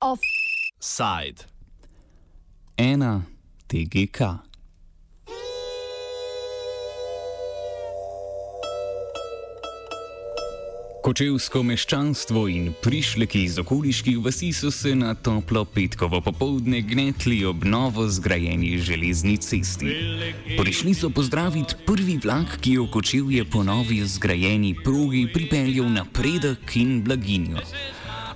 Offside. Ena TGK. Kočevsko meščanstvo in prišleki iz okoliških vasi so se na toplo petkovo popovdne gnetli ob novo zgrajeni železni cesti. Prišli so pozdraviti prvi vlak, ki je v Kočevje po novi zgrajeni progi pripeljal napredek in blaginjo.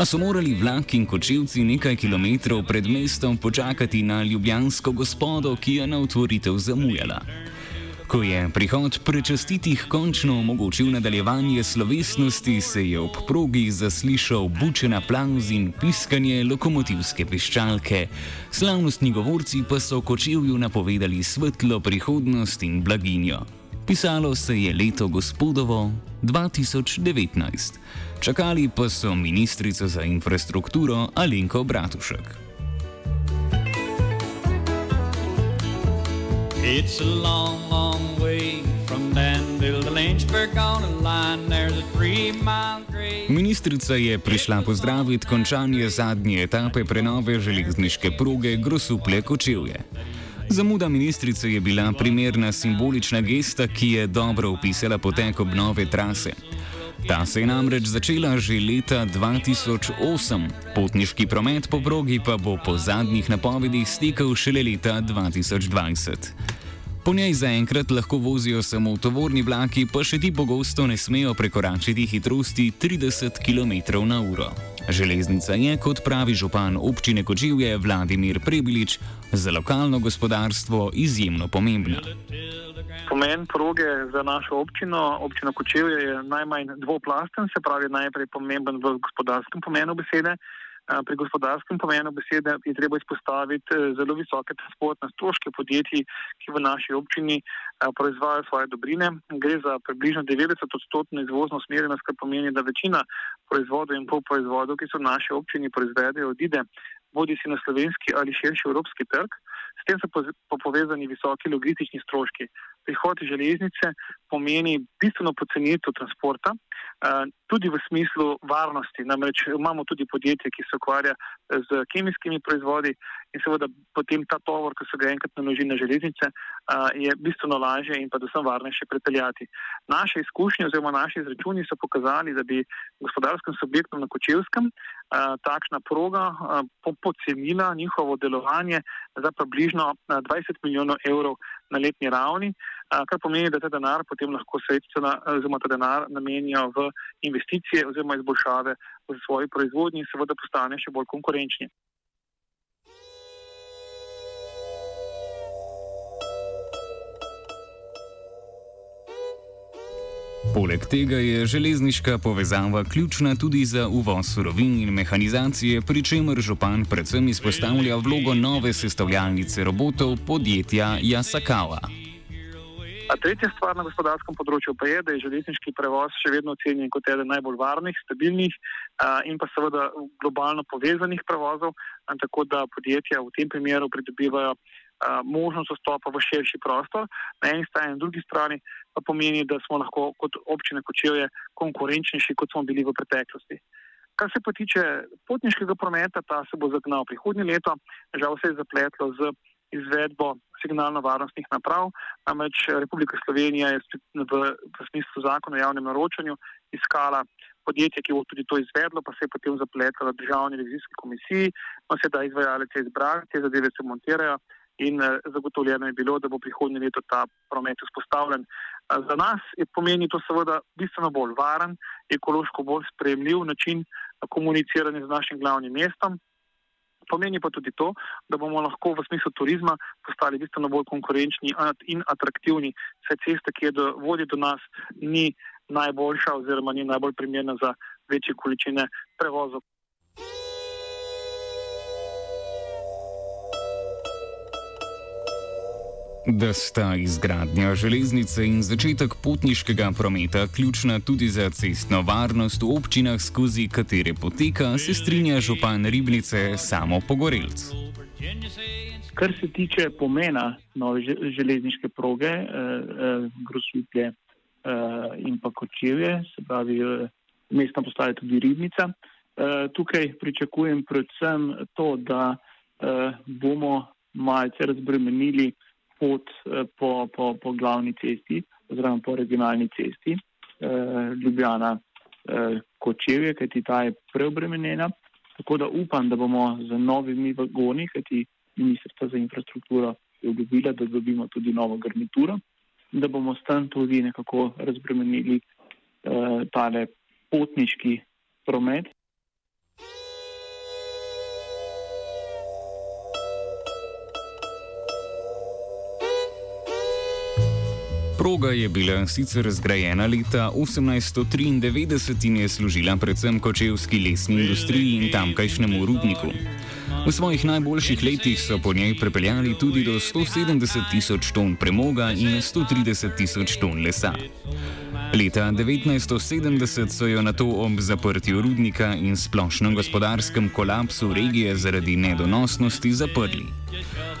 A so morali vlak in kočevci nekaj kilometrov pred mestom počakati na ljubljansko gospodo, ki je na otvoritev zamujala. Ko je prihod prečastitih končno omogočil nadaljevanje slovesnosti, se je ob progi zaslišal bučen aplauz in piskanje lokomotivske piščalke. Slavnostni govorci pa so kočevju napovedali svetlo prihodnost in blaginjo. Pisalo se je leto gospodovo 2019. Čakali pa so ministrico za infrastrukturo Alenko Bratušek. It's a long, long Ministrica je prišla pozdraviti končanje zadnje etape prenove železniške proge Grosuple Kočevje. Zamuda ministrice je bila primerna simbolična gesta, ki je dobro opisala potek obnove trase. Ta se je namreč začela že leta 2008, potniški promet po progi pa bo po zadnjih napovedih stekel šele leta 2020. Po njej zaenkrat lahko vozijo samo tovorni vlaki, pa še ti pogosto ne smejo prekoračiti hitrosti 30 km/h. Železnica je, kot pravi župan občine Kočivje Vladimir Prebilič, za lokalno gospodarstvo izjemno pomembna. Pomen proge za našo občino, občino Kočevje, je najmanj dvoplasten, se pravi najprej pomemben v gospodarskem pomenu besede. Pri gospodarskem pomenu besede je treba izpostaviti e, zelo visoke transportne stroške podjetij, ki v naši občini proizvajajo svoje dobrine. Gre za približno 90-odstotno izvozno smerjenost, kar pomeni, da večina proizvodov in polproizvodov, ki so v naši občini proizvedejo, odide bodi si na slovenski ali širši evropski trg. S tem so povezani visoki logistični stroški. Prihod železnice pomeni bistveno pocenitev transporta, tudi v smislu varnosti. Namreč imamo tudi podjetje, ki se ukvarja z kemijskimi proizvodi in seveda potem ta tovor, ki se ga enkrat naloži na železnice, je bistveno lažje in pa predvsem varnejše prepeljati. Naše izkušnje oziroma naši izračuni so pokazali, da bi gospodarskim subjektom na Kočevskem takšna proga pocenila njihovo delovanje za približno 20 milijonov evrov na letni ravni, kar pomeni, da ta denar potem lahko sredstva oziroma ta denar namenijo v investicije oziroma izboljšave v svoji proizvodnji in seveda postane še bolj konkurenčni. Poleg tega je železniška povezava ključna tudi za uvoz surovin in mehanizacije, pri čemer župan predvsem izpostavlja vlogo nove sestavljalnice robotov podjetja Yasakawa. A tretja stvar na gospodarskem področju pa je, da je železniški prevoz še vedno ocenjen kot eden najbolj varnih, stabilnih in pa seveda globalno povezanih prevozov, tako da podjetja v tem primeru pridobivajo možnost vstopa v širši prostor, na eni strani in na drugi strani pomeni, da smo lahko kot občine Kočevje konkurenčnejši, kot smo bili v preteklosti. Kar se pa tiče potniškega prometa, ta se bo zagnal prihodnje leto, žal se je zapletlo z izvedbo signalno-varnostnih naprav, namreč Republika Slovenija je v, v smislu zakona o javnem naročanju iskala podjetje, ki bo tudi to izvedlo, pa se je potem zapletlo na državni revizijski komisiji, no sedaj izvajalec je izbral, te zadeve se montirajo in eh, zagotovljeno je bilo, da bo prihodnje leto ta promet vzpostavljen. Eh, za nas je pomeni to seveda bistveno bolj varen, ekološko bolj sprejemljiv način eh, komuniciranja z našim glavnim mestom. Pomeni pa tudi to, da bomo lahko v smislu turizma postali bistveno bolj konkurenčni in atraktivni, saj cesta, ki je do, vodi do nas, ni najboljša oziroma ni najbolj primerna za večje količine prevozov. Da sta izgradnja železnice in začetek potniškega prometa ključna tudi za cestno varnost v občinah, skozi katere poteka, se strinja župan Ribnice samo Pogorelc. Kar se tiče pomena nove železniške proge, eh, eh, grosvitje eh, in pa kočevje, se pravi, eh, mestna postaja tudi Ribnica, eh, tukaj pričakujem predvsem to, da eh, bomo malce razbremenili pot eh, po, po, po glavni cesti oziroma po regionalni cesti eh, Ljubljana eh, Kočevje, kajti ta je preobremenjena. Tako da upam, da bomo z novimi vagoni, kajti Ministrstvo za infrastrukturo je obljubila, da dobimo tudi novo garnituro, da bomo s tem tudi nekako razbremenili eh, tale potniški promet. Proga je bila sicer zgrajena leta 1893 in je služila predvsem kočevski lesni industriji in tamkajšnjemu rudniku. V svojih najboljših letih so po njej prepeljali tudi do 170 tisoč ton premoga in 130 tisoč ton lesa. Leta 1970 so jo na to ob zaprtju rudnika in splošnem gospodarskem kolapsu regije zaradi nedonosnosti zaprli.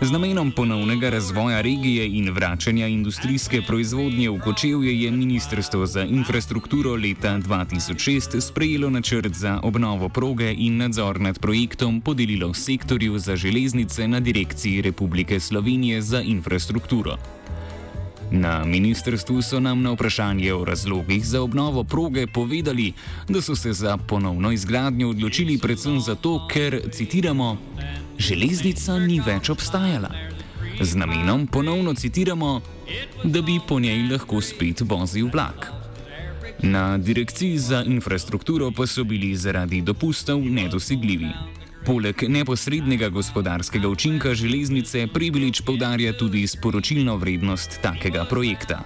Z namenom ponovnega razvoja regije in vračanja industrijske proizvodnje v Kočevje je Ministrstvo za infrastrukturo leta 2006 sprejelo načrt za obnovo proge in nadzor nad projektom podelilo sektorju za železnice na Direkciji Republike Slovenije za infrastrukturo. Na ministrstvu so nam na vprašanje o razlogih za obnovo proge povedali, da so se za ponovno izgradnjo odločili predvsem zato, ker, citiramo, železnica ni več obstajala. Z namenom ponovno citiramo, da bi po njej lahko spet vozil vlak. Na direkciji za infrastrukturo pa so bili zaradi dopustov nedosegljivi. Poleg neposrednega gospodarskega učinka železnice Pribilič povdarja tudi sporočilno vrednost takega projekta.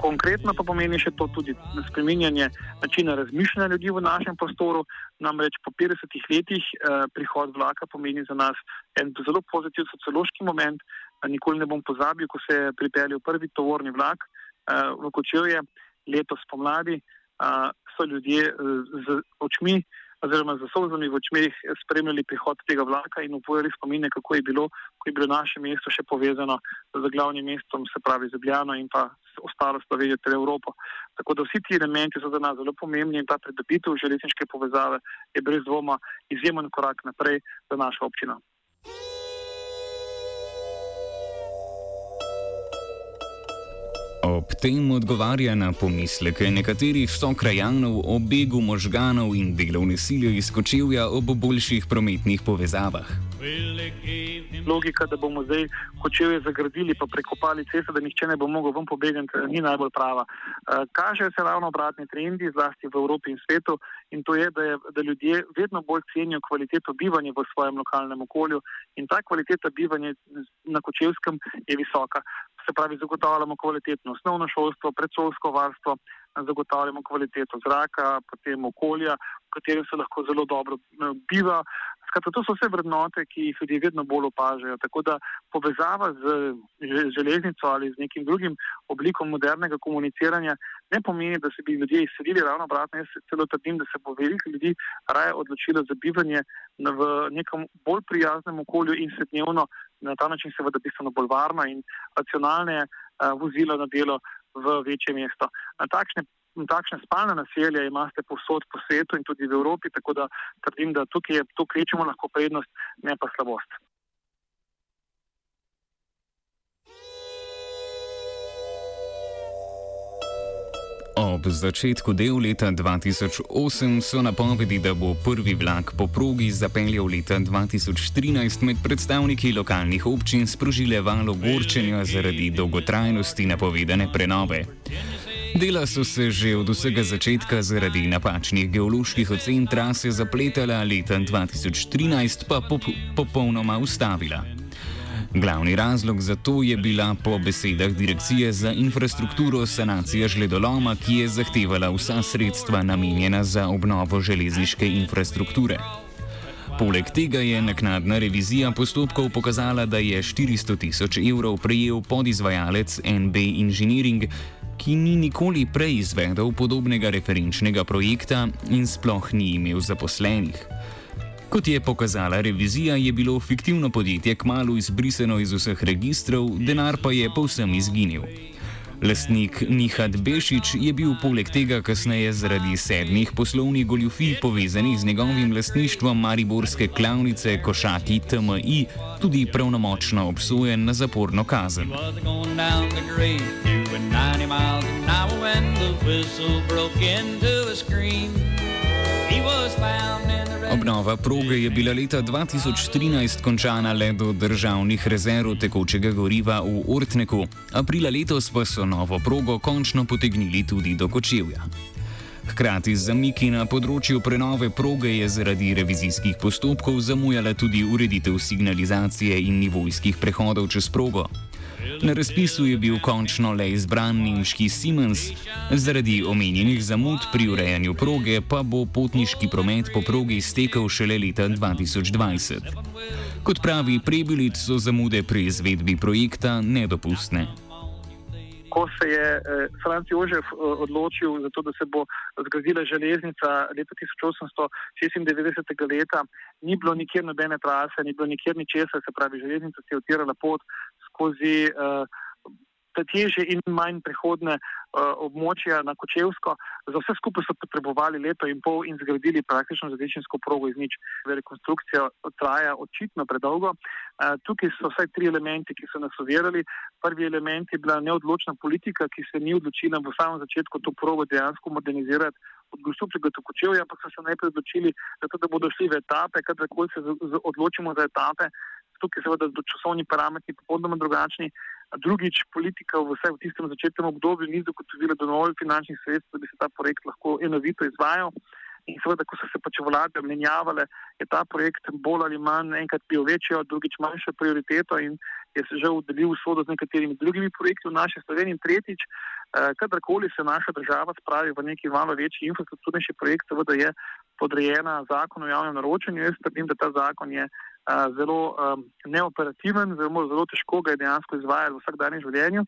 Konkretno pa pomeni še to tudi spreminjanje načina razmišljanja ljudi v našem prostoru. Namreč po 50 letih eh, prihod vlaka pomeni za nas en zelo pozitiven sociološki moment. Nikoli ne bom pozabil, ko se je pripeljal prvi tovorni vlak eh, v Kočevje letos pomladi, eh, so ljudje eh, z očmi oziroma z solzami v očmeh spremljali prihod tega vlaka in upojali spomine, kako je bilo, ko je bilo naše mesto še povezano z glavnim mestom, se pravi z Ljubljano in pa ostalo Slovenijo ter Evropo. Tako da vsi ti elementi so za nas zelo pomembni in ta pridobitev železniške povezave je brez dvoma izjemen korak naprej za našo občino. Ob tem odgovarja na pomisleke nekaterih sokrajanov o begu možganov in delovne sile iz Kočevja ob boljših prometnih povezavah. Logika, da bomo zdaj Kočevje zagradili pa prekopali cesto, da nihče ne bo mogel ven pobegati, ni najbolj prava. Eh, kažejo se ravno obratni trendi, zlasti v Evropi in svetu, in to je, da, je, da ljudje vedno bolj cenijo kvaliteto bivanja v svojem lokalnem okolju in ta kvaliteta bivanja na Kočevskem je visoka se pravi, zagotavljamo kvalitetno osnovno šolstvo, predšolsko varstvo, zagotavljamo kvaliteto zraka, potem okolja, v katerem se lahko zelo dobro eh, biva. Skratka, to so vse vrednote, ki jih ljudje vedno bolj opažajo. Tako da povezava z železnico ali z nekim drugim oblikom modernega komuniciranja ne pomeni, da se bi ljudje izselili ravno obratno. Jaz celo trdim, da se bo veliko ljudi raje odločilo za bivanje v nekem bolj prijaznem okolju in se dnevno na ta način seveda bistveno bolj varno in racionalne uh, vozilo na delo v večje mesto. Takšne, takšne spalne naselja imate povsod po svetu in tudi v Evropi, tako da trdim, da tukaj je to kvečemo lahko prednost, ne pa slabost. Ob začetku del leta 2008 so napovedi, da bo prvi vlak po progi zapeljal leta 2013 med predstavniki lokalnih občin sprožile valo gorčenja zaradi dolgotrajnosti napovedane prenove. Dela so se že od vsega začetka zaradi napačnih geoloških ocen trase zapletala, leta 2013 pa pop popolnoma ustavila. Glavni razlog za to je bila po besedah Direkcije za infrastrukturo sanacija žledoloma, ki je zahtevala vsa sredstva namenjena za obnovo železniške infrastrukture. Poleg tega je naknadna revizija postopkov pokazala, da je 400 tisoč evrov prejel podizvajalec NB Engineering, ki ni nikoli prej izvedel podobnega referenčnega projekta in sploh ni imel zaposlenih. Kot je pokazala revizija, je bilo fiktivno podjetje kmalo izbrisano iz vseh registrov, denar pa je povsem izginil. Lastnik Nihad Bešič je bil poleg tega kasneje zaradi sedmih poslovnih goljufij povezanih z njegovim lastništvom Mariborske klavnice Košaki TMI tudi pravnomočno obsojen na zaporno kazen. Found in Obnova proge je bila leta 2013 končana le do državnih rezerv tekočega goriva v Ortneku, aprila letos pa so novo progo končno potegnili tudi do Kočevja. Hkrati z zamiki na področju prenove proge je zaradi revizijskih postopkov zamujala tudi ureditev signalizacije in nivojskih prehodov čez progo. Na razpisu je bil končno le izbran nemški Siemens, zaradi omenjenih zamud pri urejanju proge pa bo potniški promet po progi stekel šele leta 2020. Kot pravi Prebilic, so zamude pri izvedbi projekta nedopustne. Ko se je eh, Franc Jožef eh, odločil za to, da se bo zgradila železnica leta 1896, leta, ni bilo nikjer nobene trase, ni bilo nikjer ničesar, se pravi, železnica si je otirala pot skozi uh, težje in manj prehodne uh, območja na Kočevsko. Za vse skupaj so potrebovali leto in pol in zgradili praktično zadečinsko progo iz nič. Rekonstrukcija traja očitno predolgo. Uh, tukaj so vsaj tri elementi, ki so nas ovirali. Prvi element je bila neodločna politika, ki se ni odločila v samem začetku to progo dejansko modernizirati. Od Gosupčega do Kočevja, ampak so se najprej odločili, zato, da bodo šli v etape, kadarkoli se odločimo za etape, tukaj seveda so časovni parametri popolnoma drugačni. Drugič, politika v vsej v tistem začetnem obdobju ni zagotovila dovolj finančnih sredstev, da bi se ta projekt lahko enovito izvajal. In seveda, ko so se pač vlade menjavale, je ta projekt bolj ali manj enkrat bil večjo, drugič manjšo prioriteto in je se že udelil sodo z nekaterimi drugimi projekti v naši Sloveniji. In tretjič, eh, kadarkoli se naša država spravi v neki malo večji infrastrukturnejši projekt, seveda je podrejena zakon o javnem naročanju. Jaz trdim, da ta zakon je zelo um, neoperativen, zelo, zelo težko ga je dejansko izvajati v vsakdanjem življenju.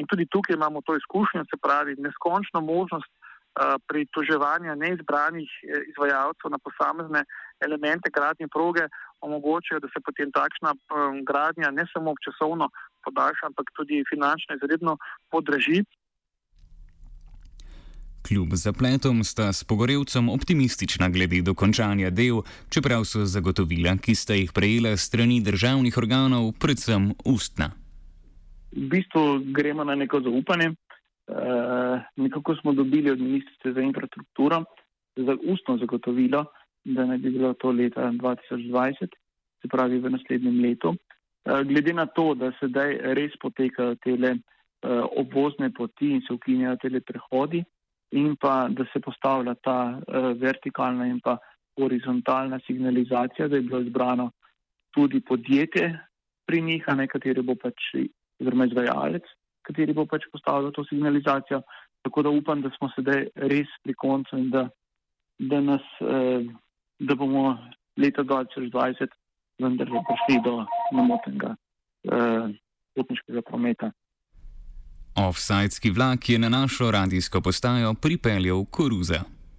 In tudi tukaj imamo to izkušnjo, se pravi, neskončno možnost uh, pritoževanja neizbranih eh, izvajalcev na posamezne elemente gradnje proge omogočajo, da se potem takšna um, gradnja ne samo časovno podaljša, ampak tudi finančno izredno podraži. Kljub zapletom sta s pogorevcem optimistična glede dokončanja del, čeprav so zagotovila, ki sta jih prejela strani državnih organov, predvsem ustna. V bistvu gremo na neko zaupanje. E, nekako smo dobili od ministrice za infrastrukturo za ustno zagotovilo, da naj bi bilo to leta 2020, se pravi v naslednjem letu. E, glede na to, da sedaj res potekajo te e, obvozne poti in se ukinjajo te prehodi in pa da se postavlja ta uh, vertikalna in pa horizontalna signalizacija, da je bilo izbrano tudi podjetje pri njih, ne kateri bo pač, oziroma izvajalec, kateri bo pač postavljal to signalizacijo. Tako da upam, da smo sedaj res pri koncu in da, da, nas, uh, da bomo leta 2020 vendar že prišli do nemotenega uh, potniškega prometa. Offsajski vlak je na našo radijsko postajo pripeljal koruza.